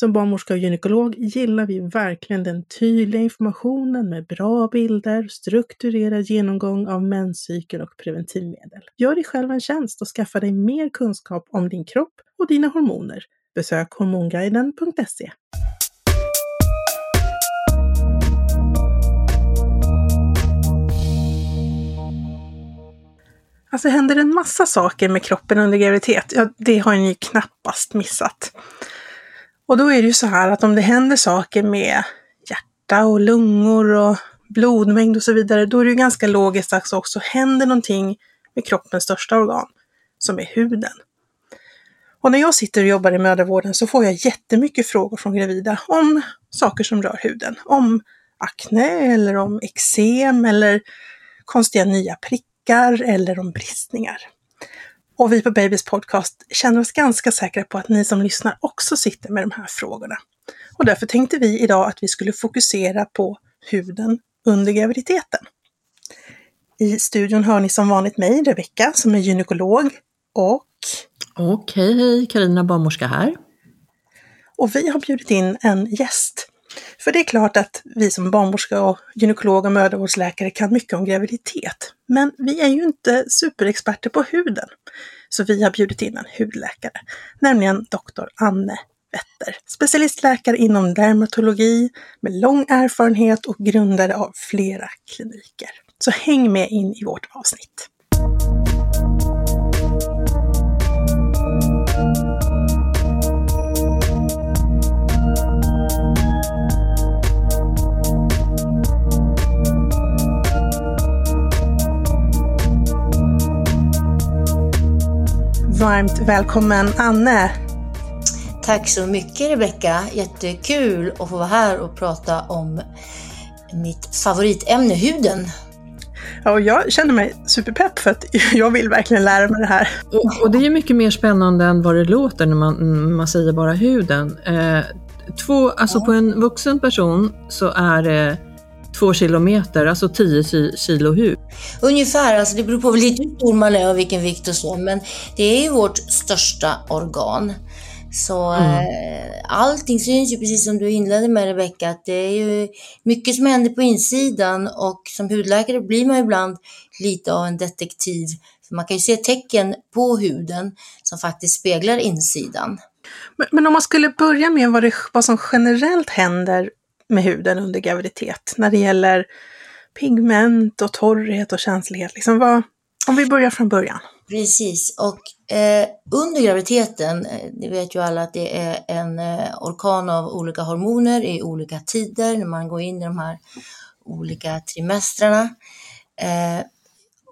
Som barnmorska och gynekolog gillar vi verkligen den tydliga informationen med bra bilder, strukturerad genomgång av menscykel och preventivmedel. Gör dig själv en tjänst och skaffa dig mer kunskap om din kropp och dina hormoner. Besök hormonguiden.se. Alltså händer det en massa saker med kroppen under graviditet, ja det har ni ju knappast missat. Och då är det ju så här att om det händer saker med hjärta och lungor och blodmängd och så vidare, då är det ju ganska logiskt att också händer någonting med kroppens största organ, som är huden. Och när jag sitter och jobbar i mödravården så får jag jättemycket frågor från gravida om saker som rör huden. Om akne eller om eksem eller konstiga nya prickar eller om bristningar. Och vi på Babys podcast känner oss ganska säkra på att ni som lyssnar också sitter med de här frågorna. Och därför tänkte vi idag att vi skulle fokusera på huden under graviditeten. I studion hör ni som vanligt mig, Rebecka, som är gynekolog och... Och hej hej, Karina barnmorska här. Och vi har bjudit in en gäst. För det är klart att vi som barnmorska och gynekolog och mödravårdsläkare kan mycket om graviditet. Men vi är ju inte superexperter på huden. Så vi har bjudit in en hudläkare, nämligen doktor Anne Wetter. Specialistläkare inom dermatologi med lång erfarenhet och grundare av flera kliniker. Så häng med in i vårt avsnitt. Varmt välkommen Anne! Tack så mycket Rebecka! Jättekul att få vara här och prata om mitt favoritämne, huden. Ja, och jag känner mig superpepp för att jag vill verkligen lära mig det här. Och, och det är mycket mer spännande än vad det låter när man, man säger bara huden. Eh, två, alltså ja. på en vuxen person så är det två kilometer, alltså 10 kilo hud. Ungefär, alltså det beror på lite hur stor man är och vilken vikt och så, men det är ju vårt största organ. Så mm. eh, allting syns ju precis som du inledde med Rebecka, att det är ju mycket som händer på insidan och som hudläkare blir man ibland lite av en detektiv. För man kan ju se tecken på huden som faktiskt speglar insidan. Men, men om man skulle börja med vad, det, vad som generellt händer med huden under graviditet när det gäller pigment och torrhet och känslighet. Liksom vad, om vi börjar från början. Precis, och eh, under graviditeten, eh, det vet ju alla att det är en eh, orkan av olika hormoner i olika tider när man går in i de här olika trimestrarna. Eh,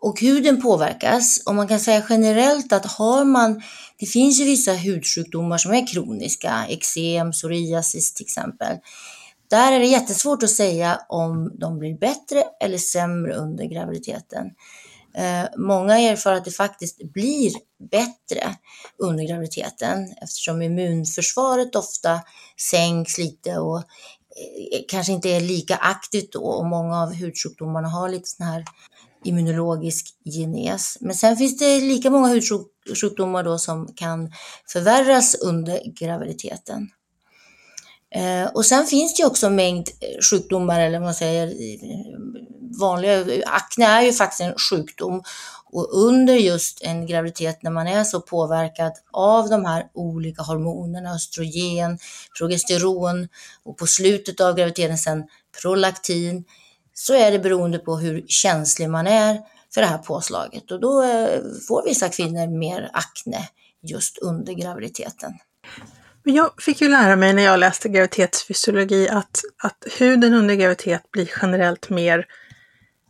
och huden påverkas och man kan säga generellt att har man, det finns ju vissa hudsjukdomar som är kroniska, eksem, psoriasis till exempel. Där är det jättesvårt att säga om de blir bättre eller sämre under graviditeten. Eh, många erfar att det faktiskt blir bättre under graviditeten eftersom immunförsvaret ofta sänks lite och eh, kanske inte är lika aktivt då och många av hudsjukdomarna har lite sån här immunologisk genes. Men sen finns det lika många hudsjukdomar då som kan förvärras under graviditeten. Eh, och sen finns det ju också en mängd eh, sjukdomar, eller vad man säger, eh, vanliga, akne är ju faktiskt en sjukdom och under just en graviditet när man är så påverkad av de här olika hormonerna, östrogen, progesteron och på slutet av graviditeten sen prolaktin, så är det beroende på hur känslig man är för det här påslaget och då får vissa kvinnor mer akne just under graviditeten. Men jag fick ju lära mig när jag läste graviditetsfysiologi att, att huden under graviditet blir generellt mer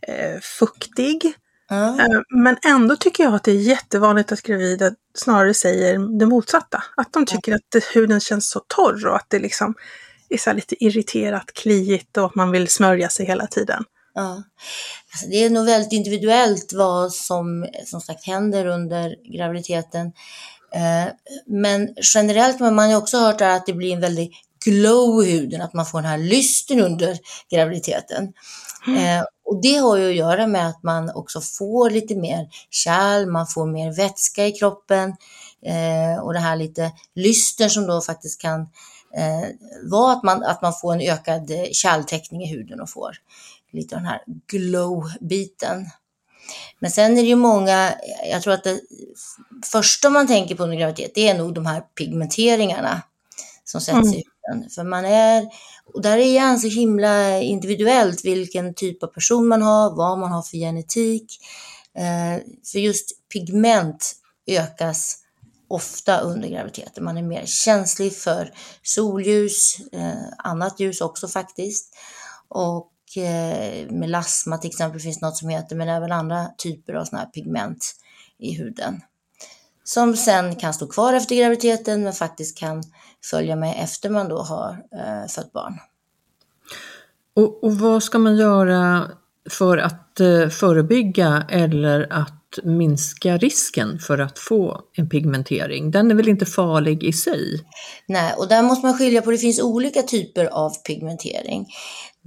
eh, fuktig. Mm. Eh, men ändå tycker jag att det är jättevanligt att gravida snarare säger det motsatta. Att de tycker mm. att huden känns så torr och att det liksom är så lite irriterat, kliigt och att man vill smörja sig hela tiden. Ja. Alltså det är nog väldigt individuellt vad som som sagt händer under graviditeten. Eh, men generellt har man ju också hört att det blir en väldig glow i huden, att man får den här lysten under graviditeten. Mm. Och det har ju att göra med att man också får lite mer kärl, man får mer vätska i kroppen eh, och det här lite lysten som då faktiskt kan eh, vara att man, att man får en ökad eh, kärltäckning i huden och får lite av den här glow-biten. Men sen är det ju många, jag tror att det första man tänker på under graviditet, det är nog de här pigmenteringarna som sätts mm. i huden. För man är, och där är igen så himla individuellt vilken typ av person man har, vad man har för genetik. Eh, för just pigment ökas ofta under graviditeten. Man är mer känslig för solljus, eh, annat ljus också faktiskt. Och melasma till exempel finns något som heter, men även andra typer av sådana här pigment i huden. Som sen kan stå kvar efter graviditeten men faktiskt kan följa med efter man då har eh, fött barn. Och, och, vad ska man göra för att eh, förebygga eller att minska risken för att få en pigmentering? Den är väl inte farlig i sig? Nej, och där måste man skilja på, det finns olika typer av pigmentering.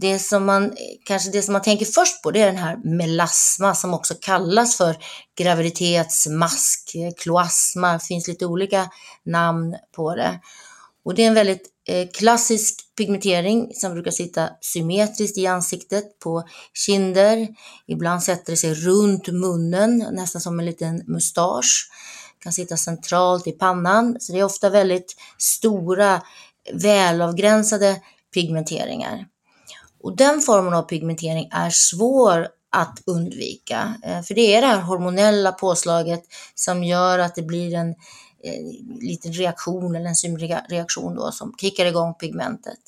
Det som man, kanske det som man tänker först på det är den här melasma som också kallas för graviditetsmask, kloasma, det finns lite olika namn på det. Och det är en väldigt eh, klassisk pigmentering som brukar sitta symmetriskt i ansiktet på kinder. Ibland sätter det sig runt munnen, nästan som en liten mustasch. Kan sitta centralt i pannan. Så det är ofta väldigt stora, välavgränsade pigmenteringar. Och den formen av pigmentering är svår att undvika. Eh, för det är det här hormonella påslaget som gör att det blir en eh, liten reaktion eller en enzymreaktion då som kickar igång pigmentet.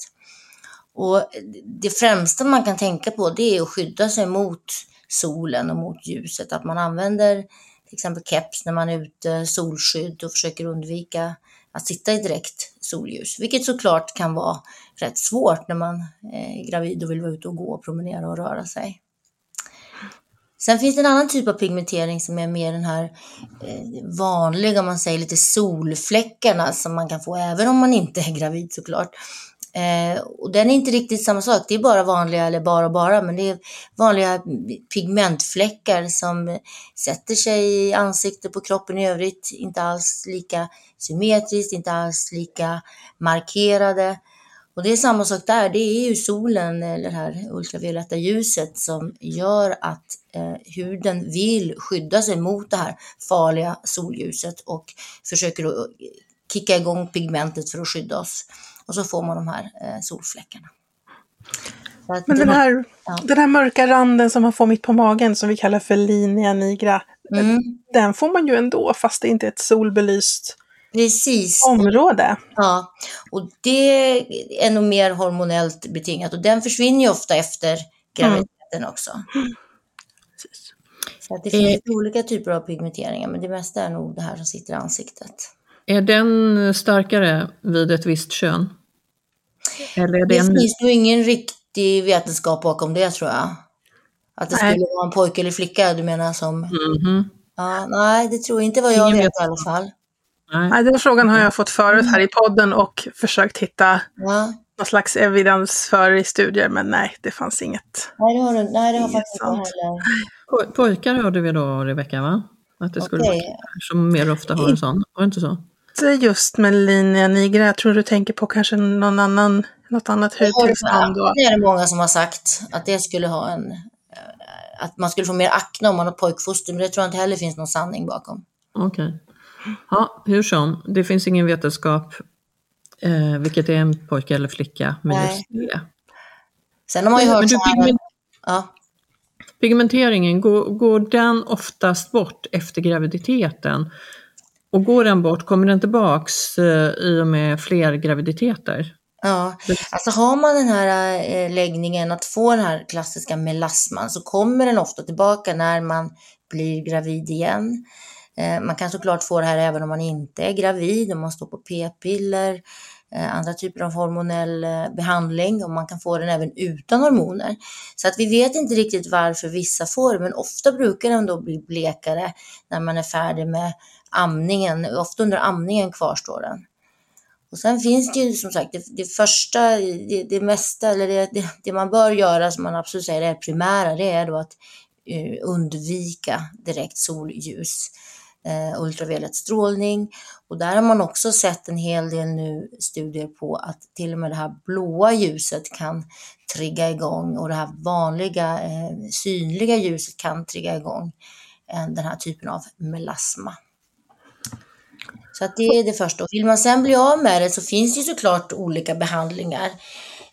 Och det främsta man kan tänka på det är att skydda sig mot solen och mot ljuset. Att man använder till exempel keps när man är ute, solskydd och försöker undvika att sitta i direkt solljus, vilket såklart kan vara rätt svårt när man eh, är gravid och vill vara ute och gå, promenera och röra sig. Sen finns det en annan typ av pigmentering som är mer den här eh, vanliga, om man säger lite solfläckarna som man kan få även om man inte är gravid såklart. Eh, och den är inte riktigt samma sak, det är bara vanliga, eller bara och bara, men det är vanliga pigmentfläckar som sätter sig i ansiktet på kroppen i övrigt, inte alls lika symmetriskt, inte alls lika markerade. Och det är samma sak där, det är ju solen eller det här ultravioletta ljuset som gör att eh, huden vill skydda sig mot det här farliga solljuset och försöker då kicka igång pigmentet för att skydda oss. Och så får man de här eh, solfläckarna. Men den här, ja. den här mörka randen som man får mitt på magen som vi kallar för linea nigra, mm. den får man ju ändå fast det inte är ett solbelyst Precis. område. Ja, och det är nog mer hormonellt betingat och den försvinner ju ofta efter graviditeten mm. också. Så det finns eh. olika typer av pigmenteringar men det mesta är nog det här som sitter i ansiktet. Är den starkare vid ett visst kön? Eller är det, det en... finns nog ingen riktig vetenskap bakom det tror jag. Att det Nej. skulle vara en pojke eller flicka du menar som... Mhm. Ja, nej, det tror jag inte vad jag Ingen vet i alla fall. Nej. Nej, den frågan har jag fått förut här i podden och försökt hitta Ja. någon slags evidens för i studier, men nej, det fanns inget. Nej, det har, du, nej, det har faktiskt inte heller. Po- Pojkar hörde vi då, Rebecka, va? Att det skulle Okej. vara som mer ofta har en sån. Var det inte så? Inte just med linea nigra, jag tror du tänker på kanske någon annan, något annat hudtillstånd. då. Det är det många som har sagt, att det skulle ha en... eh, Att man skulle få mer akne om man har pojkfoster, men det tror jag inte heller finns någon sanning bakom. Okej. Ja, hur som. Det finns ingen vetenskap eh, vilket är en pojke eller flicka med Nej. just det. Sen har man ju Men hört du, så här... pigment, Ja. pigmenteringen, går, går den oftast bort efter graviditeten? Och går den bort, kommer den tillbaks eh, i och med fler graviditeter? Ja, alltså har man den här eh, läggningen att få den här klassiska melasman så kommer den ofta tillbaka när man blir gravid igen. Eh, man kan såklart få det här även om man inte är gravid, om man står på p-piller, andra typer av hormonell behandling och man kan få den även utan hormoner. Så att vi vet inte riktigt varför vissa får det, men ofta brukar den då bli blekare när man är färdig med amningen. Ofta under amningen kvarstår den. Och sen finns det ju som sagt det, det första, det, det mesta, eller det, det, det man bör göra som man absolut säger är primära, det är då att eh, undvika direkt solljus, eh, ultraviolett strålning. Och där har man också sett en hel del nu studier på att till och med det här blåa ljuset kan trigga igång och det här vanliga eh, synliga ljuset kan trigga igång eh, den här typen av melasma. Så att det är det första. Och vill man sen bli av med det så finns det ju såklart olika behandlingar.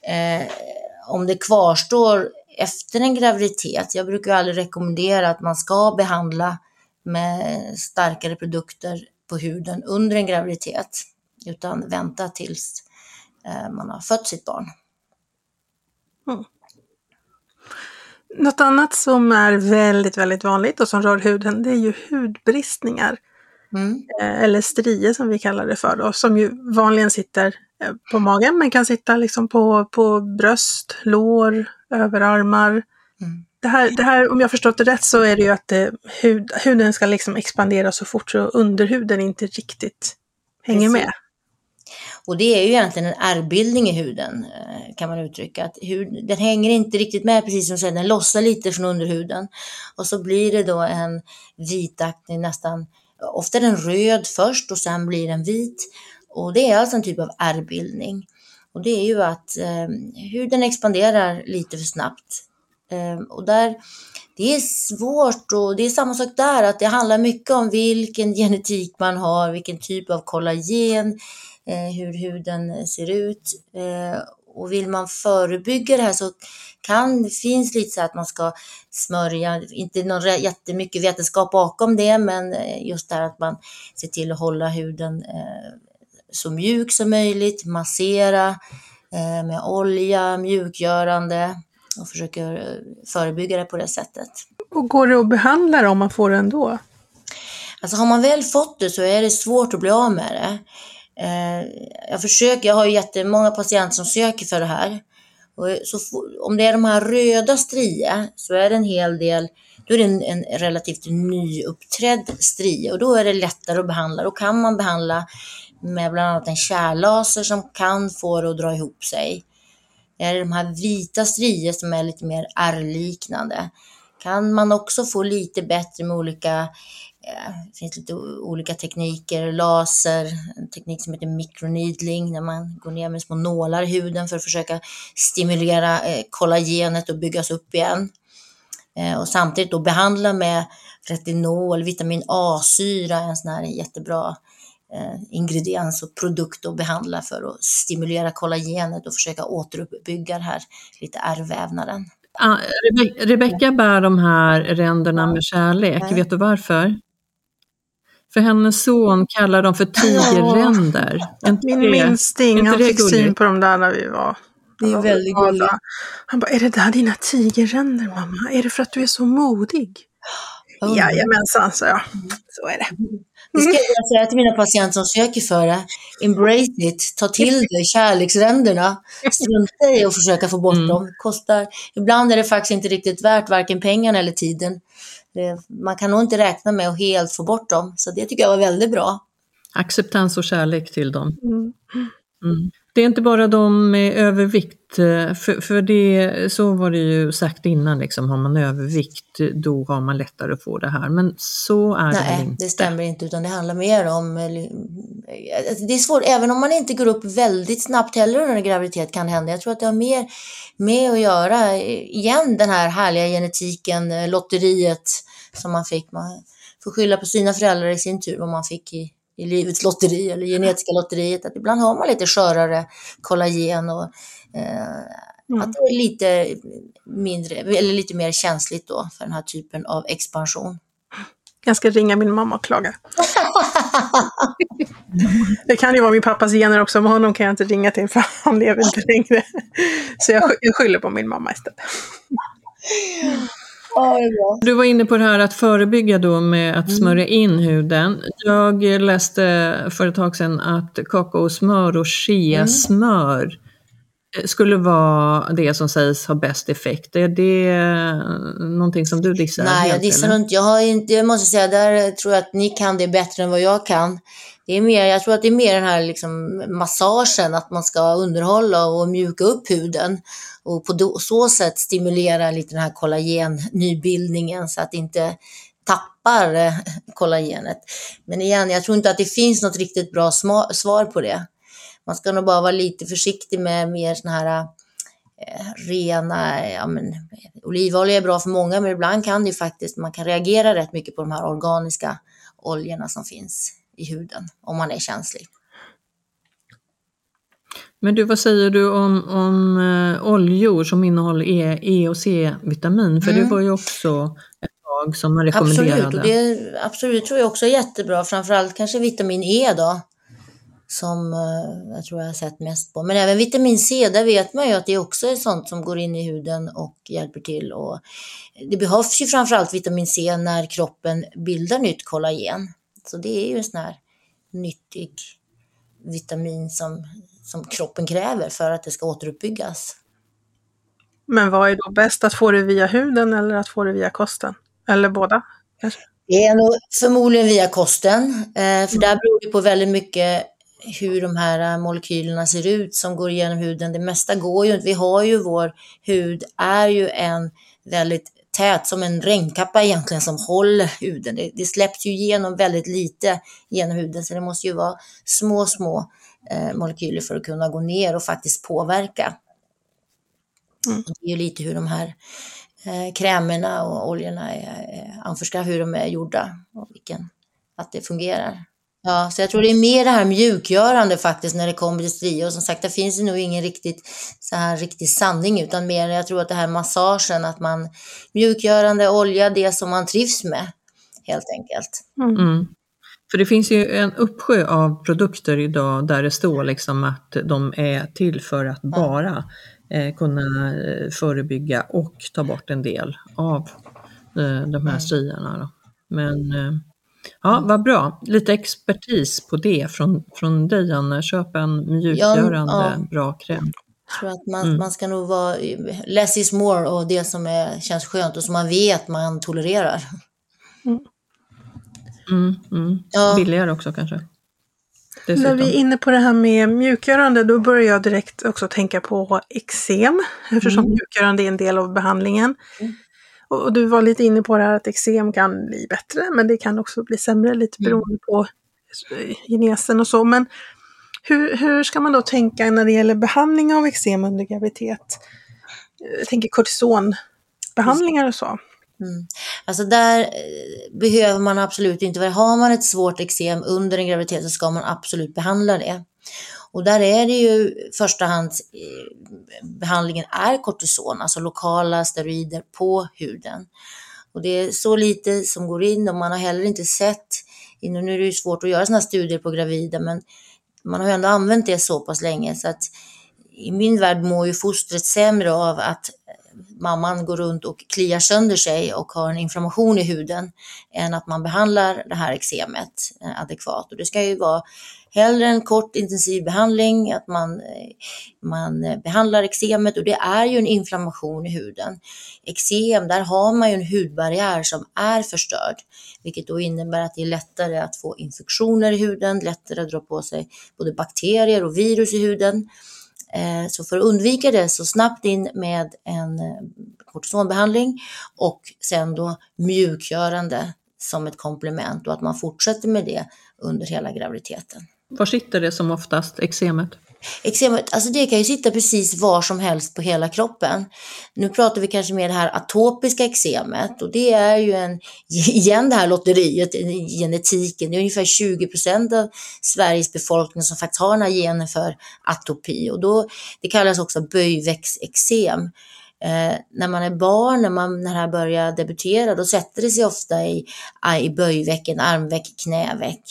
Eh, om det kvarstår efter en graviditet, jag brukar aldrig rekommendera att man ska behandla med starkare produkter på huden under en graviditet, utan vänta tills eh, man har fött sitt barn. Mm. Något annat som är väldigt, väldigt vanligt och som rör huden, det är ju hudbristningar. Mm. eh, eller strier som vi kallar det för då, som ju vanligen sitter eh, på magen men kan sitta liksom på, på bröst, lår, överarmar. Mm. Det här, det här, om jag förstått det rätt så är det ju att det, hud, huden ska liksom expandera så fort så underhuden inte riktigt hänger Precis. med. Och det är ju egentligen en ärrbildning i huden, eh, kan man uttrycka. Att hud, den hänger inte riktigt med, precis som du säger, den lossar lite från underhuden. Och så blir det då en vitaktig, nästan, ofta är den röd först och sen blir den vit. Och det är alltså en typ av ärrbildning. Och det är ju att eh, huden expanderar lite för snabbt. Eh, och där, det är svårt och det är samma sak där, att det handlar mycket om vilken genetik man har, vilken typ av kollagen, eh, hur huden ser ut. Eh, och vill man förebygga det här så kan det finns lite så att man ska smörja, inte någon jättemycket vetenskap bakom det, men eh, just det här att man ser till att hålla huden eh, så mjuk som möjligt, massera eh, med olja, mjukgörande och försöker förebygga det på det sättet. Och går det att behandla det om man får det ändå? Alltså har man väl fått det så är det svårt att bli av med det. Eh, jag försöker, jag har ju jättemånga patienter som söker för det här. Och så om det är de här röda strie så är det en hel del, då är det en, en relativt nyuppträdd strie och då är det lättare att behandla. Då kan man behandla med bland annat en kärllaser som kan få det att dra ihop sig. Är det de här vita strier som är lite mer ärrliknande kan man också få lite bättre med olika det finns lite olika tekniker, laser, en teknik som heter microneedling, när man går ner med små nålar i huden för att försöka stimulera eh, kollagenet och byggas upp igen. Eh, och samtidigt då behandla med retinol, vitamin A-syra, en sån här jättebra eh, ingrediens och produkt att behandla för att stimulera kollagenet och försöka återuppbygga det här lite ärrvävnaden. Ah, Rebe- Rebecka bär de här ränderna med kärlek. Nej. Vet du varför? För hennes son kallar dem för tigerränder. Inte Min minsting, inte han fick syn på dem där när vi var Det är väldigt gulligt. Han bara, är det där dina tigerränder mamma? Är det för att du är så modig? Oh. Jajamensan, sa jag. Så är det. Det ska jag säga till mina patienter som söker för det. Embrace it, ta till dig kärleksränderna. Strunta i att försöka få bort dem. Kostar, ibland är det faktiskt inte riktigt värt varken pengarna eller tiden. Man kan nog inte räkna med att helt få bort dem, så det tycker jag var väldigt bra. Acceptans och kärlek till dem. Mm. Det är inte bara de med övervikt, eh, för, för det, så var det ju sagt innan, liksom, har man övervikt då har man lättare att få det här. Men så är det väl Nej, inte? det stämmer inte, utan det handlar mer om... eh, alltså, Det är svårt, även om man inte går upp väldigt snabbt heller under graviditet kan hända. Jag tror att det har mer med att göra, eh, igen, den här härliga genetiken, lotteriet som man fick. Man får skylla på sina föräldrar i sin tur vad man fick i, i livets lotteri eller genetiska lotteriet. Att ibland har man lite skörare kollagen och eh, att det är lite mindre, eller lite mer känsligt då för den här typen av expansion. Jag ska ringa min mamma och klaga. det kan ju vara min pappas gener också, men honom kan jag inte ringa till för han lever inte längre. Så jag, jag skyller på min mamma istället. Ja, det är bra. Du var inne på det här att förebygga då med att smörja in huden. Jag läste för ett tag sedan att kakaosmör och cheasmör skulle vara det som sägs ha bäst effekt. Är det någonting som du dissar? Nej, jag dissar inte. Jag, har inte. jag måste säga, där tror jag att ni kan det bättre än vad jag kan. Det är mer, jag tror att det är mer den här liksom massagen, att man ska underhålla och mjuka upp huden och på så sätt stimulera lite den här kollagen-nybildningen så att det inte tappar eh, kollagenet. Men igen, jag tror inte att det finns något riktigt bra svar på det. Man ska nog bara vara lite försiktig med mer såna här eh, rena, ja men olivolja är bra för många, men ibland kan det ju faktiskt, man kan reagera rätt mycket på de här organiska oljorna som finns i huden om man är känslig. Men du, vad säger du om, om eh, oljor som innehåller E, e och C-vitamin? För det var ju också ett tag som man rekommenderade. Mm. Absolut, och det absolut tror jag också är jättebra, framförallt kanske vitamin E då, som eh, jag tror jag har sett mest på. Men även vitamin C, där vet man ju att det också är sånt som går in i huden och hjälper till. Och det behövs ju framförallt vitamin C när kroppen bildar nytt kollagen. Så det är ju en sån här nyttig vitamin som, som kroppen kräver för att det ska återuppbyggas. Men vad är då bäst, att få det via huden eller att få det via kosten? Eller båda? Det är nog förmodligen via kosten, eh, för där beror det på väldigt mycket hur de här eh, molekylerna ser ut som går igenom huden. Det mesta går ju inte. Vi har ju vår hud är ju en väldigt tät, som en regnkappa egentligen, som håller huden. Det, det släpps ju igenom väldigt lite genom huden, så det måste ju vara små, små eh, molekyler för att kunna gå ner och faktiskt påverka. Och det är ju lite hur de här eh, krämerna och oljorna är, är anförskaffade, hur de är gjorda och vilken, att det fungerar. Ja, så jag tror det är mer det här mjukgörande faktiskt när det kommer till strior. Och som sagt, det finns ju nog ingen riktigt så här riktig sanning, utan mer jag tror att det här massagen, att man mjukgörande olja, det som man trivs med helt enkelt. Mm. För det finns ju en uppsjö av produkter idag där det står liksom att de är till för att bara eh, kunna eh, förebygga och ta bort en del av eh, de här strierna. Då. Men eh, ja, vad bra. Lite expertis på det från, från dig Anna. Köp en mjukgörande ja. bra kräm. Jag tror att man, man ska nog vara less is more och det som är, känns skönt och som man vet man tolererar. Mm, mm. Ja. Billigare också kanske. När Dessutom. vi är inne på det här med mjukgörande, då börjar jag direkt också tänka på eksem, eftersom mjukgörande är en del av behandlingen. Och du var lite inne på det här att eksem kan bli bättre, men det kan också bli sämre, lite beroende på eh, genesen och så. Men hur, hur ska man då tänka när det gäller behandling av eksem under graviditet? Jag tänker kortisonbehandlingar och så. Mm. Alltså där eh, behöver man absolut inte. Har man ett svårt eksem under en graviditet så ska man absolut behandla det. Och där är det ju första hand eh, behandlingen är kortison, alltså lokala steroider på huden. Och det är så lite som går in och man har heller inte sett, nu är det ju svårt att göra sådana studier på gravida, men man har ju ändå använt det så pass länge så att i min värld mår ju fostret sämre av att eh, mamman går runt och kliar sönder sig och har en inflammation i huden än att man behandlar det här eksemet eh, adekvat. Och det ska ju vara hellre en kort intensiv behandling, att man, eh, man eh, behandlar eksemet och det är ju en inflammation i huden. Eksem, där har man ju en hudbarriär som är förstörd, vilket då innebär att det är lättare att få infektioner i huden, lättare att dra på sig både bakterier och virus i huden. Eh, så för att undvika det så snabbt in med en kortisonbehandling och sen då mjukgörande som ett komplement och att man fortsätter med det under hela graviditeten. Var sitter det som oftast, eksemet? Eksemet, alltså det kan ju sitta precis var som helst på hela kroppen. Nu pratar vi kanske mer det här atopiska eksemet och det är ju en, igen det här lotteriet, genetiken, det är ungefär 20 procent av Sveriges befolkning som faktiskt har den här genen för atopi och då, det kallas också böjväxteksem. Eh, när man är barn, när, man, när det här börjar debutera, då sätter det sig ofta i, i böjvecken, armveck, knäveck.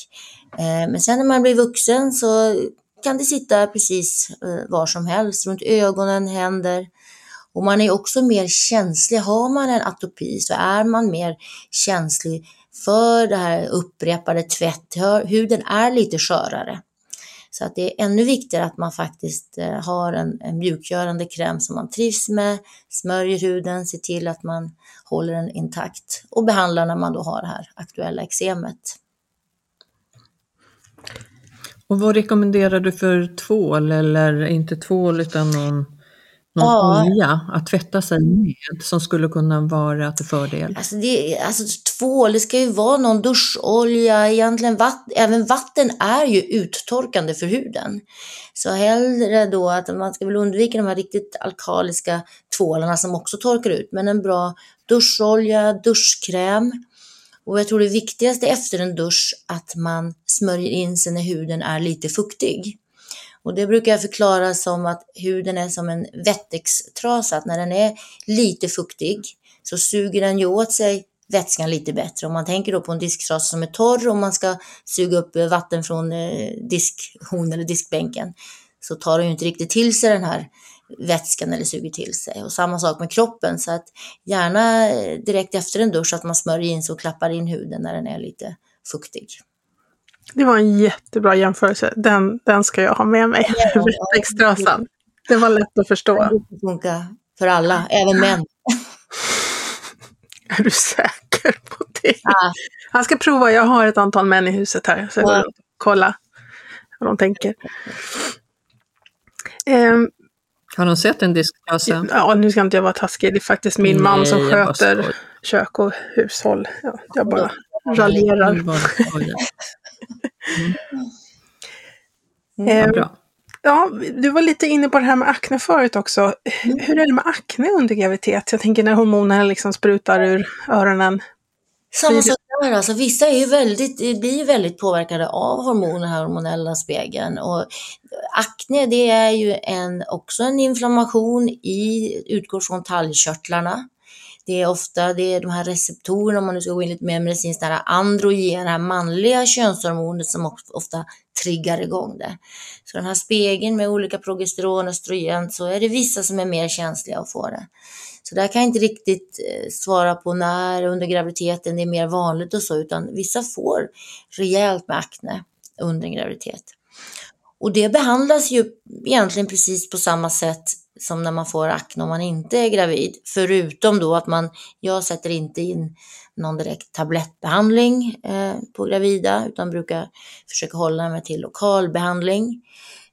Eh, men sen när man blir vuxen så kan det sitta precis eh, var som helst, runt ögonen, händer. Och man är också mer känslig. Har man en atopi så är man mer känslig för det här upprepade tvätt. Huden är lite skörare. Så att det är ännu viktigare att man faktiskt eh, har en, en mjukgörande kräm som man trivs med, smörjer huden, ser till att man håller den intakt och behandlar när man då har det här aktuella eksemet. Och vad rekommenderar du för tvål eller inte tvål utan någon, någon ja. olja att tvätta sig med som skulle kunna vara till fördel? Alltså, det, alltså tvål, det ska ju vara någon duscholja, egentligen vatt, även vatten är ju uttorkande för huden. Så hellre då att man ska väl undvika de här riktigt alkaliska tvålarna som också torkar ut, men en bra duscholja, duschkräm, och jag tror det viktigaste efter en dusch att man smörjer in sig när huden är lite fuktig. Och det brukar jag förklara som att huden är som en wettextrasa, att när den är lite fuktig så suger den ju åt sig vätskan lite bättre. Om man tänker då på en disktrasa som är torr och man ska suga upp eh, vatten från eh, diskhon eller diskbänken så tar den ju inte riktigt till sig den här vätskan eller suger till sig. Och samma sak med kroppen, så att gärna eh, direkt efter en dusch att man smörjer in sig och klappar in huden när den är lite fuktig. Det var en jättebra jämförelse. Den, den ska jag ha med mig. Ja, Extrasan. Det var lätt att förstå. Det funkar för alla, även män. Är du säker på det? Ja. Han ska prova, jag har ett antal män i huset här. Så jag ja. går och kolla vad de tänker. Um, har de sett en disktrasa? Ja, nu ska inte jag vara taskig. Det är faktiskt min Nej, man som sköter kök och hushåll. Ja, jag bara raljerar. Mm. Mm. Eh, ja, du var lite inne på det här med akne förut också. Mm. Hur är det med akne under graviditet? Jag tänker när hormonerna liksom sprutar ur öronen. Samma sak där, alltså vissa är ju väldigt, blir väldigt påverkade av hormoner, hormonella spegeln. Och akne det är ju en, också en inflammation i, utgår från talgkörtlarna. Det är ofta det är de här receptorerna, om man nu ska gå in lite mer medicinskt, det här androgen, det här manliga könshormonet som ofta triggar igång det. Så den här spegeln med olika progesteron, östrogen, så är det vissa som är mer känsliga att få det. Så där kan jag inte riktigt eh, svara på när under graviditeten det är mer vanligt och så, utan vissa får rejält med akne under en graviditet. Och det behandlas ju egentligen precis på samma sätt som när man får akne om man inte är gravid. Förutom då att man, jag sätter inte in någon direkt tablettbehandling eh, på gravida utan brukar försöka hålla mig till lokalbehandling.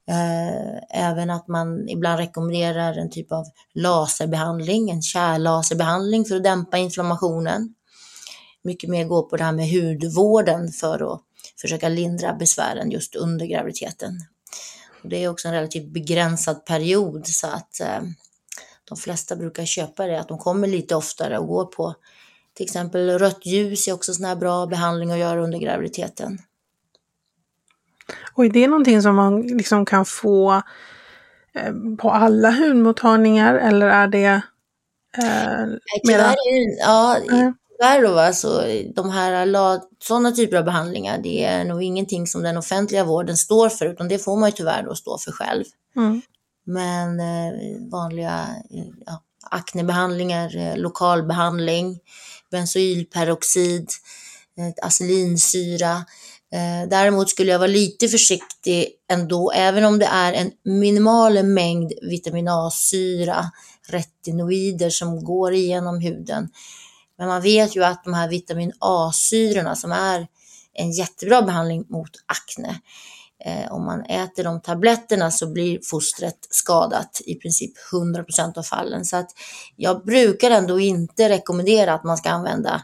Eh, även att man ibland rekommenderar en typ av laserbehandling, en kärllaserbehandling för att dämpa inflammationen. Mycket mer gå på det här med hudvården för att försöka lindra besvären just under graviditeten. Och det är också en relativt begränsad period så att eh, de flesta brukar köpa det, att de kommer lite oftare och går på till exempel rött ljus är också sån här bra behandling att göra under graviditeten. Och är det någonting som man liksom kan få eh, på alla hudmottagningar eller är det eh, mera... Ja, tyvärr då va, så de här sådana typer av behandlingar, det är nog ingenting som den offentliga vården står för, utan det får man ju tyvärr då stå för själv. Mm. Men eh, vanliga, ja, aknebehandlingar, eh, lokalbehandling, benzoylperoxid, eh, acelinsyra. Eh, däremot skulle jag vara lite försiktig ändå, även om det är en minimal mängd vitamin A-syra, retinoider som går igenom huden. Men man vet ju att de här vitamin A-syrorna som är en jättebra behandling mot akne, Eh, om man äter de tabletterna så blir fostret skadat i princip 100% av fallen. Så att jag brukar ändå inte rekommendera att man ska använda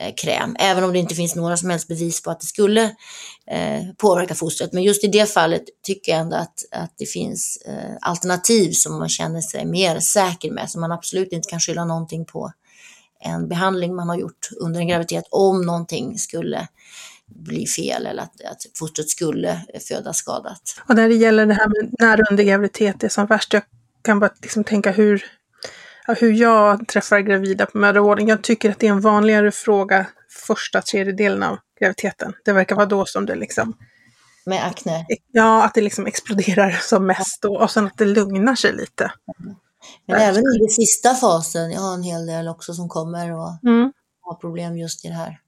Eh, kräm, även om det inte finns några som helst bevis på att det skulle eh, påverka fostret. Men just i det fallet tycker jag ändå att, att det finns eh, alternativ som man känner sig mer säker med, som man absolut inte kan skylla någonting på en behandling man har gjort under en graviditet om någonting skulle bli fel eller att, att fostret skulle födas skadat. Och när det gäller det här med när under graviditet är som värst, jag kan bara liksom tänka hur, hur jag träffar gravida på mödravården. Jag tycker att det är en vanligare fråga första tredjedelen av graviditeten. Det verkar vara då som det liksom med akne? Ja, att det liksom exploderar som mest då och sen att det lugnar sig lite. Men Där. även i den sista fasen, jag har en hel del också som kommer och mm. har problem just i det här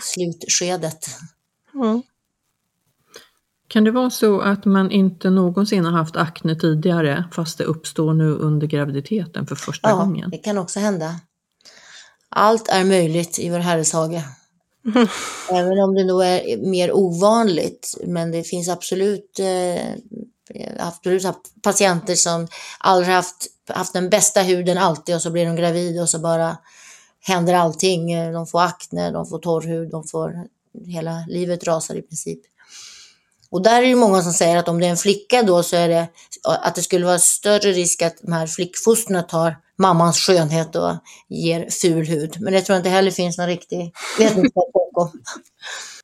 slutskedet. Mm. Kan det vara så att man inte någonsin har haft akne tidigare fast det uppstår nu under graviditeten för första ja, gången? Ja, det kan också hända. Allt är möjligt i vår Herres hage. Även om det nog är mer ovanligt, men det finns absolut, eh, absolut patienter som aldrig haft, haft den bästa huden alltid och så blir de gravida och så bara händer allting. De får akne, de får torr hud, de får hela livet rasar i princip. Och där är det många som säger att om det är en flicka då så är det att det skulle vara större risk att de här flickfosterna tar mammans skönhet och ger ful hud. Men det tror jag inte heller finns någon riktig vetenskap bakom.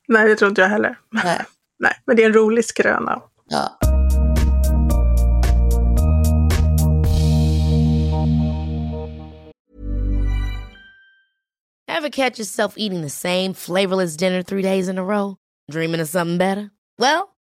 Nej, det tror inte jag heller. Nej. Nej, men det är en rolig skröna. Ja. Ever catch yourself eating the same flavorless dinner three days in a row? Dreaming of something better? Well,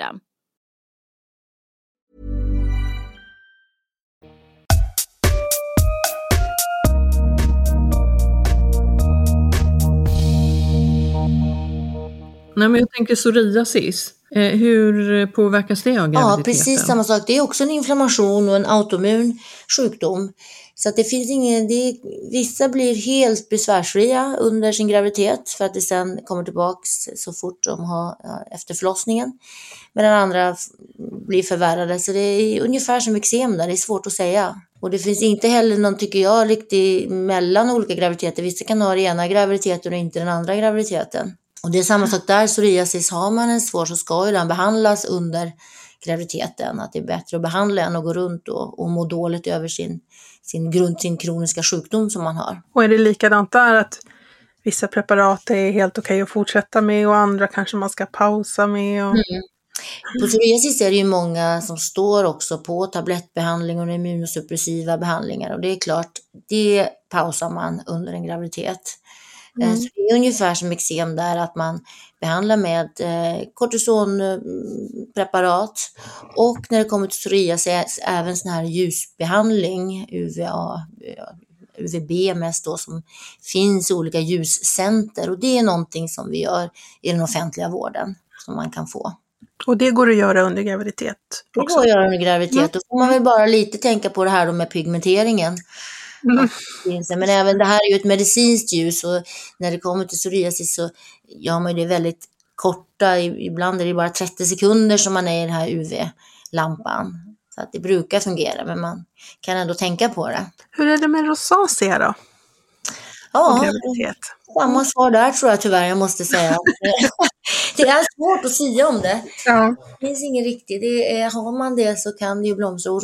system. Nej, men jag tänker psoriasis. Eh, hur påverkas det av graviditeten? Ja, precis samma sak. Det är också en inflammation och en autoimmun sjukdom. Så att det finns ingen, det, vissa blir helt besvärsfria under sin graviditet för att det sen kommer tillbaks så fort de har efter förlossningen. Medan andra blir förvärrade. Så det är ungefär som eksem där, det är svårt att säga. Och det finns inte heller någon, tycker jag, riktigt mellan olika graviditeter. Vissa kan ha den ena graviditeten och inte den andra graviditeten. Och det är samma sak där, psoriasis, har man en svår så ska ju den behandlas under graviditeten. Att det är bättre att behandla än att gå runt och, och må dåligt över sin, sin, grund, sin kroniska sjukdom som man har. Och är det likadant där att vissa preparat är helt okej okay att fortsätta med och andra kanske man ska pausa med? Och... Mm. På psoriasis är det ju många som står också på tablettbehandling och immunosuppressiva behandlingar och det är klart, det pausar man under en graviditet. Eh, mm. Så det är ungefär som eksem där att man behandlar med eh, kortisonpreparat och när det kommer till psoriasis även sån här ljusbehandling, UVA, UVB mest då som finns i olika ljuscenter och det är någonting som vi gör i den offentliga vården som man kan få. Och det går att göra under graviditet Det också? går att göra under graviditet. Då får man väl bara lite tänka på det här med pigmenteringen. Men även det här är ju ett medicinskt ljus och när det kommer till psoriasis så gör man ju det väldigt korta, ibland är det bara 30 sekunder som man är i den här UV-lampan. Så att det brukar fungera men man kan ändå tänka på det. Hur är det med rosacea då? Ja, samma svar där tror jag tyvärr jag måste säga. Det är svårt att säga om det. Ja. Det finns ingen riktig. Det är, har man det så kan det ju blomstra. Och,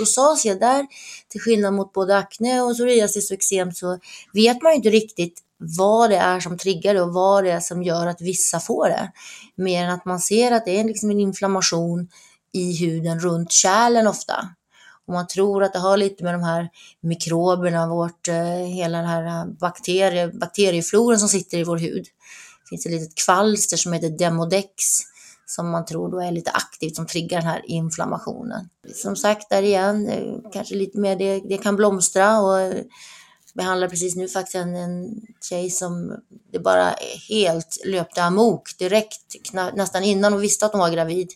rosacea där, till skillnad mot både akne och psoriasis och eksem, så vet man ju inte riktigt vad det är som triggar det och vad det är som gör att vissa får det. Mer än att man ser att det är liksom en inflammation i huden runt kärlen ofta. Och man tror att det har lite med de här mikroberna, vårt, eh, hela den här bakterie, bakteriefloran som sitter i vår hud. Det finns ett litet kvalster som heter Demodex som man tror då är lite aktivt som triggar den här inflammationen. Som sagt, där igen, eh, kanske lite mer det, det kan blomstra och eh, behandlar precis nu faktiskt en, en tjej som det bara helt löpte amok direkt, nästan innan hon visste att hon var gravid.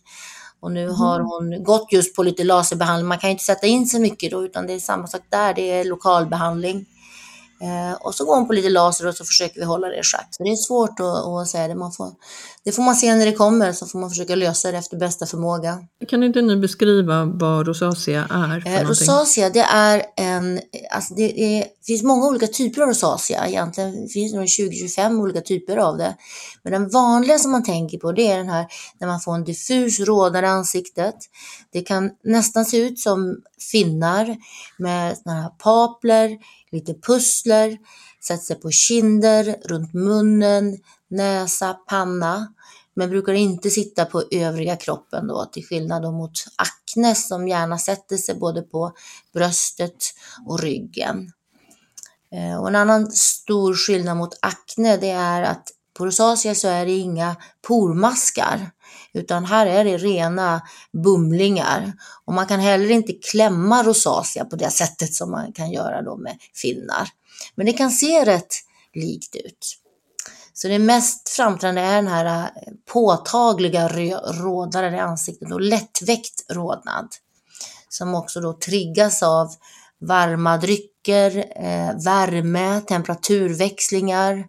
Och nu har hon gått just på lite laserbehandling. Man kan ju inte sätta in så mycket då, utan det är samma sak där. Det är lokalbehandling. Eh, och så går hon på lite laser och så försöker vi hålla det i schack. Så det är svårt att, att säga det. Man får, det får man se när det kommer, så får man försöka lösa det efter bästa förmåga. Kan inte ni beskriva vad rosacea är för Eh, rosacea, det är en, alltså det, är, finns många olika typer av rosacea. Egentligen finns det nog 20-25 olika typer av det. Men den vanliga som man tänker på, det är den här när man får en diffus rådare i ansiktet. Det kan nästan se ut som finnar med såna här papler, lite pussler, sätter sig på kinder, runt munnen, näsa, panna men brukar inte sitta på övriga kroppen då, till skillnad då mot akne som gärna sätter sig både på bröstet och ryggen. Eh, och en annan stor skillnad mot akne det är att på rosacea så är det inga pormaskar utan här är det rena bumlingar och man kan heller inte klämma rosacea på det sättet som man kan göra då med finnar. Men det kan se rätt likt ut. Så det mest framträdande är den här eh, påtagliga rodnaden i ansiktet och lättväckt rodnad. Som också då triggas av varma drycker, eh, värme, temperaturväxlingar,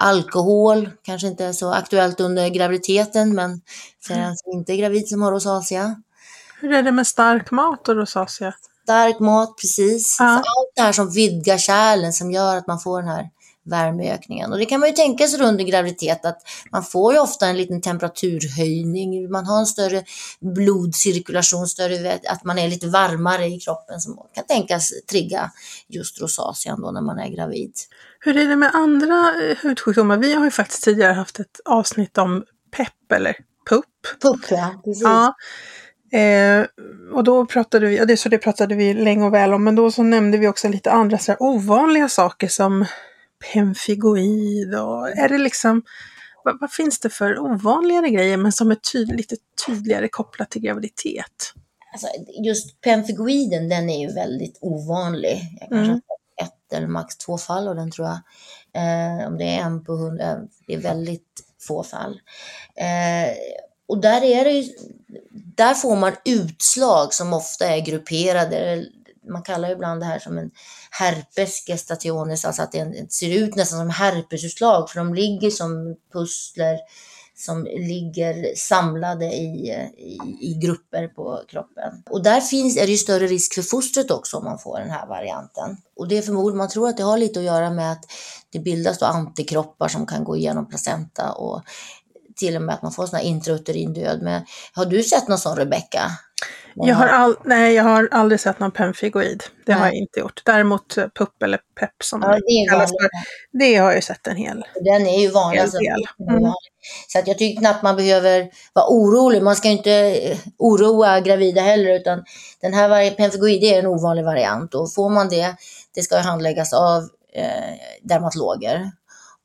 alkohol, kanske inte är så aktuellt under graviditeten men för den som inte är gravid som har rosacea. Hur är det med stark mat och rosacea? Stark mat, precis. Ja. Allt det här som vidgar kärlen som gör att man får den här värmeökningen. Och det kan man ju tänka sig under graviditet att man får ju ofta en liten temperaturhöjning, man har en större blodcirkulation, större, att man är lite varmare i kroppen som kan tänkas trigga just rosacean då när man är gravid. Hur är det med andra eh, hudsjukdomar? Vi har ju faktiskt tidigare haft ett avsnitt om PEP eller PUP. Pupp, ja. Precis. Ja. Eh, och då pratade vi, ja, det, så det pratade vi länge och väl om, men då så nämnde vi också lite andra så ovanliga saker som pemfigoid och är det liksom, vad, vad finns det för ovanligare grejer men som är tyd, lite tydligare kopplat till graviditet? Alltså, just pemfigoiden, den är ju väldigt ovanlig. Jag kanske Mm ett eller max två fall av den tror jag. Eh, om det är en på hundra, eh, det är väldigt få fall. Eh, och där är det ju, där får man utslag som ofta är grupperade. Man kallar ju ibland det här som en herpes gestationis, alltså att det en- det ser ut nästan som herpesutslag för de ligger som pussler som ligger samlade i, i, i grupper på kroppen. Och där finns, är det ju större risk för fostret också om man får den här varianten. Och det är förmodligen, man tror att det har lite att göra med att det bildas då antikroppar som kan gå igenom placenta och till och med att man får sån här intrauterin död. Men har du sett någon sån Rebecka? Jag har, all, nej, jag har aldrig sett någon pemfigoid. Det har Nej. jag inte gjort. Däremot eh, PUP eller PEP som Ja, det kallas för. Det har jag ju sett en hel. Den är ju vanlig. Alltså, Mm. Så att jag tycker knappt man behöver vara orolig. Man ska ju inte eh, oroa gravida heller. Utan den här pemfigoid är en ovanlig variant. Och får man det, det ska handläggas av eh, dermatologer.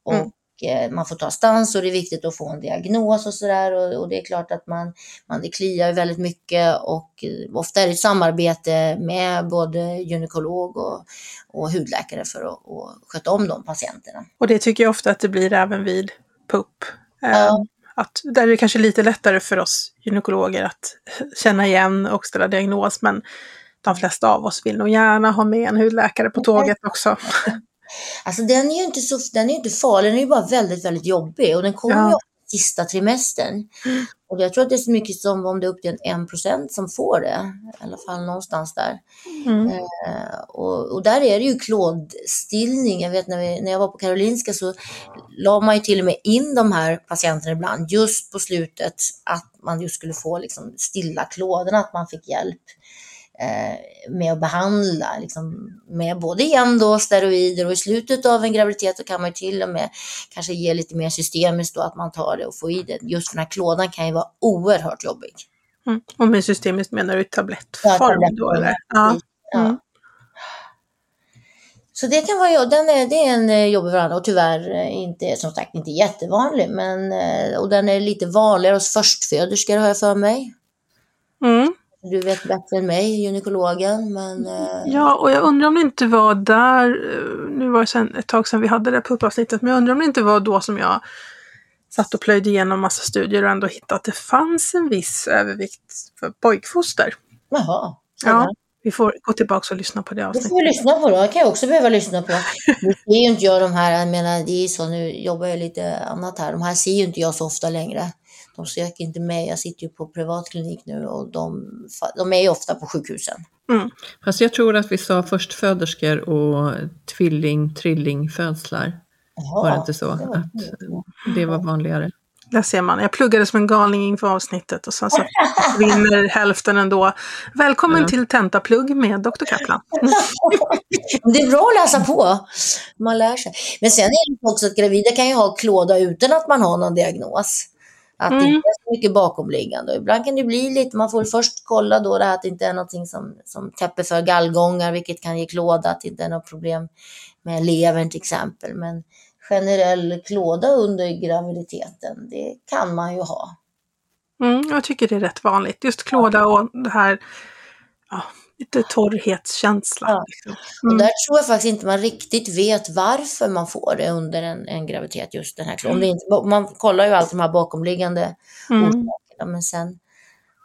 Och Mm. Eh, man får ta stans och det är viktigt att få en diagnos och sådär. Och, och, det är klart att man, man det kliar väldigt mycket och eh, ofta är det ett samarbete med både gynekolog och, och hudläkare för att, att sköta om de patienterna. Och det tycker jag ofta att det blir även vid PUP. Ja. Att där är det kanske lite lättare för oss gynekologer att känna igen och ställa diagnos, men de flesta av oss vill nog gärna ha med en hudläkare på tåget också. Alltså den är ju inte, så, den är inte farlig, den är ju bara väldigt, väldigt jobbig och den kommer ja. ju sista trimestern. Mm. Och jag tror att det är så mycket som om det är upp till en procent som får det, i alla fall någonstans där. Mm. Eh, och, och, där är det ju klådstillning. Jag vet när, vi, när jag var på Karolinska så la man ju till och med in de här patienterna ibland just på slutet att man just skulle få liksom stilla klådorna, att man fick hjälp med att behandla, liksom, med både igen då steroider och i slutet av en graviditet så kan man till och med kanske ge lite mer systemiskt då att man tar det och får i det. Just den här klådan kan ju vara oerhört jobbig. Mm. Och med systemiskt menar du tablettform ja, tablettform. då eller? Ja. Mm. Så det kan vara, den är, det är en eh, jobbig varandra och tyvärr eh, inte, som sagt inte jättevanlig, men eh, och den är lite vanligare hos förstföderskor har jag för mig. Mm. Du vet bättre än mig, gynekologen, men... Ja, och jag undrar om det inte var där, nu var det sen, ett tag sedan vi hade det puppavsnittet, men jag undrar om det inte var då som jag satt och plöjde igenom massa studier och ändå hittade att det fanns en viss övervikt för pojkfoster. Jaha. Ja. Vi får gå tillbaka och lyssna på det avsnittet. Det får vi lyssna på då. Det kan jag också behöva lyssna på. Nu ser ju inte jag de här, jag menar det är så, nu jobbar jag lite annat här. De här ser ju inte jag så ofta längre. De söker inte mig. Jag sitter ju på privatklinik nu och de, de är ju ofta på sjukhusen. Mm. Fast jag tror att vi sa förstföderskor och tvilling, trillingfödslar. Var det inte så? Att det var vanligare? Där ser man. Jag pluggade som en galning inför avsnittet och sen så vinner hälften ändå. Välkommen ja. till tentaplugg med Dr. Kaplan. det är bra att läsa på. Man lär sig. Men sen är det också att gravida kan ju ha klåda utan att man har någon diagnos. Att mm. det inte är så mycket bakomliggande. ibland kan det bli lite, man får först kolla då det här att det inte är någonting som, som täpper för gallgångar, vilket kan ge klåda, att det inte är något problem med levern till exempel. Men generell klåda under graviditeten. Det kan man ju ha. Mm, jag tycker det är rätt vanligt. Just klåda och det här ja, lite torrhetskänsla. Ja. Liksom. Mm. Och där tror jag faktiskt inte man riktigt vet varför man får det under en, en graviditet, just den här klådan. Mm. man kollar ju alltid de här bakomliggande mm. orsakerna, men sen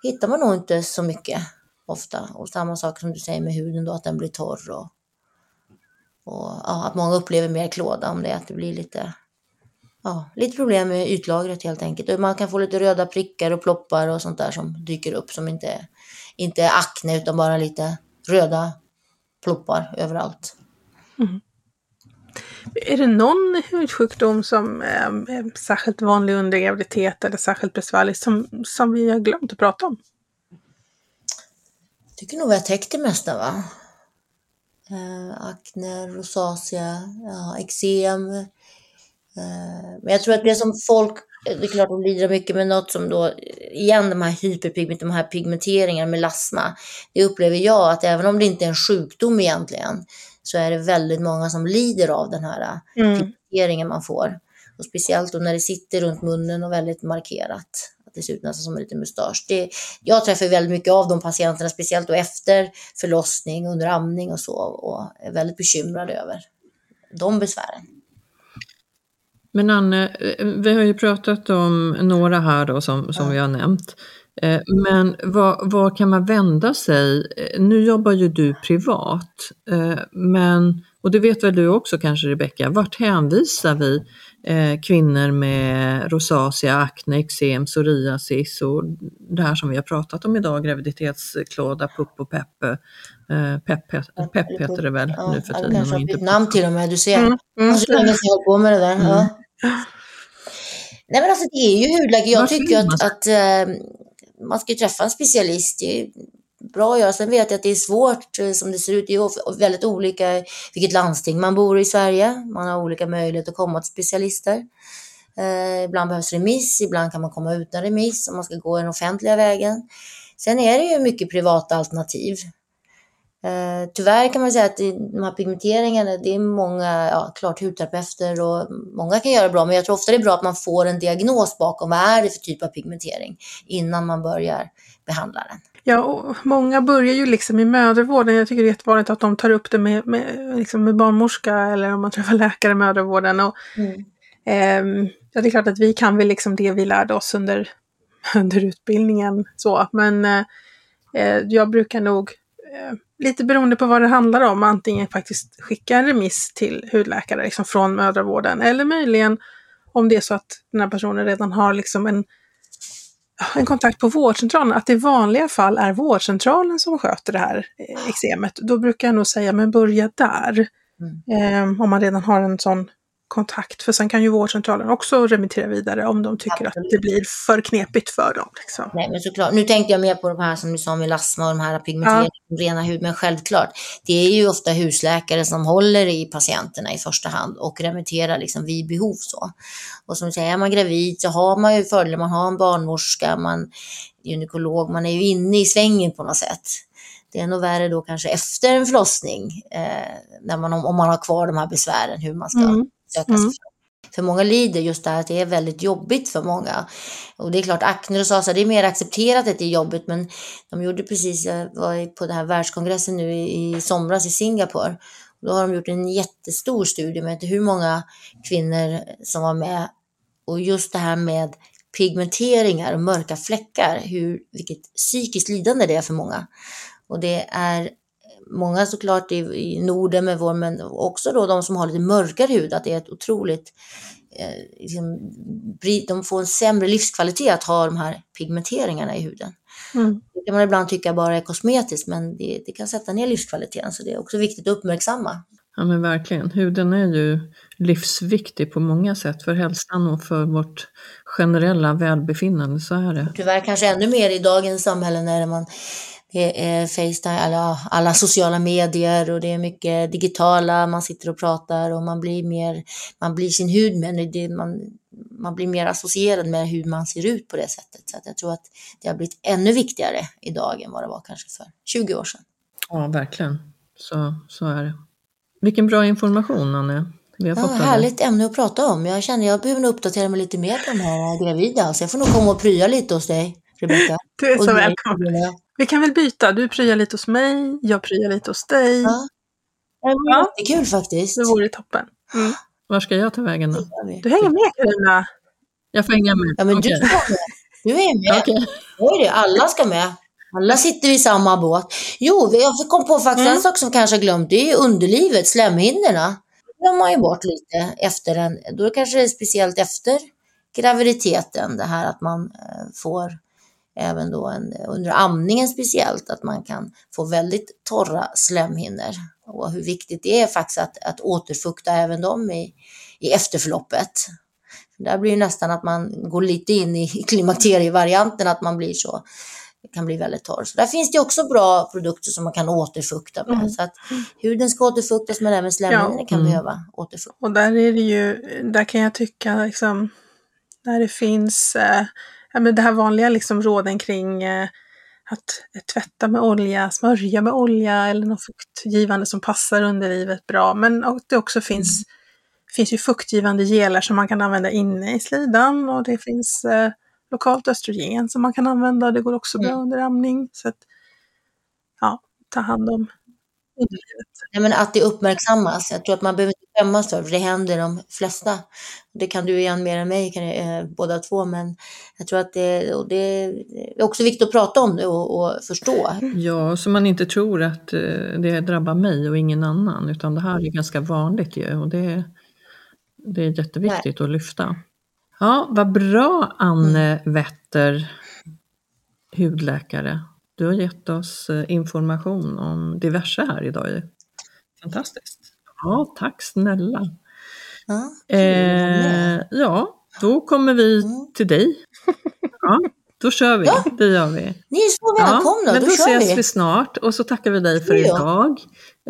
hittar man nog inte så mycket ofta. Och samma sak som du säger med huden då, att den blir torr och och ja, att många upplever mer klåda om det, att det blir lite, ja, lite problem med ytlagret helt enkelt. Man kan få lite röda prickar och ploppar och sånt där som dyker upp som inte, inte akne utan bara lite röda ploppar överallt. Mm. Är det någon hudsjukdom som är särskilt vanlig under graviditet eller särskilt besvärlig som, som vi har glömt att prata om? Jag tycker nog vi har täckt det mesta va? eh, akne, rosacea, ja, eksem. Eh, men jag tror att det som folk, det är klart de lider mycket med något som då, igen de här hyperpigment, de här pigmenteringarna, melasma. Det upplever jag att även om det inte är en sjukdom egentligen, så är det väldigt många som lider av den här mm. pigmenteringen man får. Och speciellt då när det sitter runt munnen och väldigt markerat att det ser ut nästan som en liten mustasch. Det, jag träffar väldigt mycket av de patienterna, speciellt då efter förlossning, under amning och så, och är väldigt bekymrad över de besvären. Men Anne, vi har ju pratat om några här då som, som ja. vi har nämnt. Eh, men var, kan man vända sig? Nu jobbar ju du privat, eh, men, och det vet väl du också kanske Rebecka, vart hänvisar vi eh, kvinnor med rosacea, akne, eksem, psoriasis och det här som vi har pratat om idag, graviditetsklåda, pupp och pepp. Eh, pepp heter det väl ja, nu för tiden. Kanske har bytt namn till och med, du ser. Mm. Mm. Så länge sedan jag på med det där. Mm. Ja. Nej men alltså det är ju hudläge. Jag tycker att, att äh, man ska träffa en specialist. Det är bra att göra. Sen vet jag att det är svårt eh, som det ser ut. Det är väldigt olika vilket landsting man bor i Sverige. Man har olika möjligheter att komma till specialister. Eh, ibland behövs remiss, ibland kan man komma utan remiss om man ska gå den offentliga vägen. Sen är det ju mycket privata alternativ. Eh, tyvärr kan man säga att de här pigmenteringarna, det är många, ja klart hudterapeuter och många kan göra bra, men jag tror ofta det är bra att man får en diagnos bakom vad är det för typ av pigmentering innan man börjar behandla den. Ja, och många börjar ju liksom i mödravården. Jag tycker det är jättevanligt att de tar upp det med, med, liksom med barnmorska eller om man träffar läkare i mödravården. Och, Mm. ehm, ja, det är klart att vi kan väl liksom det vi lärde oss under, under utbildningen. Så. Men eh, eh, jag brukar nog, eh, lite beroende på vad det handlar om, antingen faktiskt skicka en remiss till hudläkare liksom från mödravården. Eller möjligen om det är så att den här personen redan har liksom en en kontakt på vårdcentralen, att det i vanliga fall är vårdcentralen som sköter det här eh, eksemet, då brukar jag nog säga, men börja där. Eh, om man redan har en sån kontakt, för sen kan ju vårdcentralen också remittera vidare om de tycker att det blir för knepigt för dem. Liksom. Nej, men såklart. Nu tänkte jag mer på de här som du sa med lasma och de här pigmenteringarna, rena hud, men självklart. Det är ju ofta husläkare som håller i patienterna i första hand och remitterar liksom vid behov så. Och som du säger, är man gravid så har man ju fördelar, man har en barnmorska, man gynekolog, man är ju inne i svängen på något sätt. Det är nog värre då kanske efter en förlossning, eh, när man, om man har kvar de här besvären, hur man ska Mm. Söka sig fram. För många lider just det här att det är väldigt jobbigt för många. Och det är klart, akne och rosacea, det är mer accepterat att det är jobbigt, men de gjorde precis, jag var på den här världskongressen nu i, i somras i Singapore. Då har de gjort en jättestor studie med hur många kvinnor som var med. Och just det här med pigmenteringar och mörka fläckar, hur, vilket psykiskt lidande det är för många. Och det är många såklart i, i Norden med vår, men också då de som har lite mörkare hud, att det är ett otroligt, eh, liksom, de får en sämre livskvalitet att ha de här pigmenteringarna i huden. Mm. Det kan man ibland tycka bara är kosmetiskt, men det, det kan sätta ner livskvaliteten, så det är också viktigt att uppmärksamma. Ja men verkligen, huden är ju livsviktig på många sätt för hälsan och för vårt generella välbefinnande, så är det. Tyvärr kanske ännu mer i dagens samhälle när man det är Facetime, alla, alla sociala medier och det är mycket digitala, man sitter och pratar och man blir mer, man blir sin hud men det, man, man blir mer associerad med hur man ser ut på det sättet. Så att jag tror att det har blivit ännu viktigare idag än vad det var kanske för 20 år sedan. Ja, verkligen. Så, så är det. Vilken bra information, Anne. Vi har Ja, fått härligt ämne att prata om. Jag känner jag behöver nog uppdatera mig lite mer på de här gravida, så jag får nog komma och prya lite hos dig, Rebecka. Du är så välkommen. Vi kan väl byta, du pryar lite hos mig, jag pryar lite hos dig. Ja. Det var Ja. jättekul faktiskt. Det vore toppen. Mm. Var ska jag ta vägen då? Du hänger med Carina. Jag får hänga med. Ja, men Okej. du ska med. Du är med. Det, alla ska med. Alla sitter i samma båt. Jo, vi- jag kom på faktiskt Mm. en sak som kanske har glömt. Det är ju underlivet, slemhinnorna. Det glömmer man ju bort lite efter en, då kanske det är speciellt efter graviditeten, det här att man eh, får även då en, under amningen speciellt, att man kan få väldigt torra slemhinnor. Och hur viktigt det är faktiskt att, att återfukta även dem i, i efterförloppet. Där blir det nästan att man går lite in i klimakterievarianten, att man blir så, kan bli väldigt torr. Så där finns det också bra produkter som man kan återfukta med. Mm. Så att huden ska återfuktas men även slemhinnorna kan Mm. behöva återfuktas. Och där är det ju, där kan jag tycka liksom, där det finns, eh, ja men det här vanliga liksom råden kring eh, att tvätta med olja, smörja med olja eller något fuktgivande som passar underlivet bra. Men det också finns, finns ju fuktgivande gelar som man kan använda inne i slidan och det finns eh, lokalt östrogen som man kan använda det går också bra Mm. under amning. Så att, ja, ta hand om. Nej, men att det uppmärksammas. Jag tror att man behöver inte skämmas för, det händer de flesta. Det kan du igen mer än mig, kan, eh, båda två, men jag tror att det, och det är också viktigt att prata om det och, och förstå. Ja, så man inte tror att eh, det drabbar mig och ingen annan, utan det här är ganska vanligt ju och det, det är jätteviktigt att lyfta. Ja, vad bra Anne Wetter, hudläkare. Du har gett oss eh, information om diverse här idag. Fantastiskt. Ja, tack snälla. Ja. Eh, ja, då kommer vi Mm. till dig. Ja, då kör vi, Ja. det gör vi. Ni är så välkomna, men då, då, ses vi. vi. snart och så tackar vi dig för Ja. idag.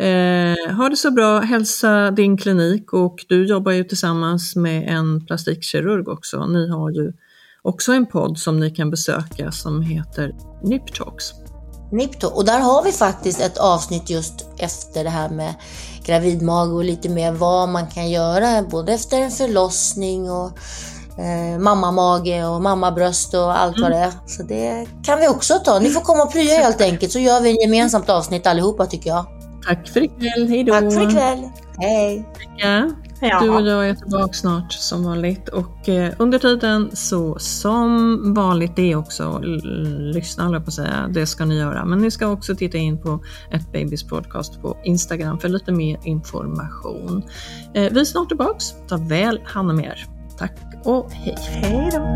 Eh, ha det så bra, hälsa din klinik och du jobbar ju tillsammans med en plastikkirurg också. Ni har ju också en podd som ni kan besöka som heter Nip Talks. Nipto. Och där har vi faktiskt ett avsnitt just efter det här med gravidmage och lite mer vad man kan göra både efter en förlossning och eh, mammamage och mammabröst och allt vad det är. Så det kan vi också ta. Ni får komma och prya helt enkelt så gör vi en gemensamt avsnitt allihopa tycker jag. Tack för ikväll, hej då! Tack för ikväll! Hej! Ja, Ja. du och jag är tillbaka snart som vanligt och eh, under tiden så som vanligt det är också lyssna håller jag på att säga, det ska ni göra. Men ni ska också titta in på ett Babys podcast på Instagram för lite mer information. Eh, vi är snart tillbaks, ta väl hand om er. Tack och hej! Hej då!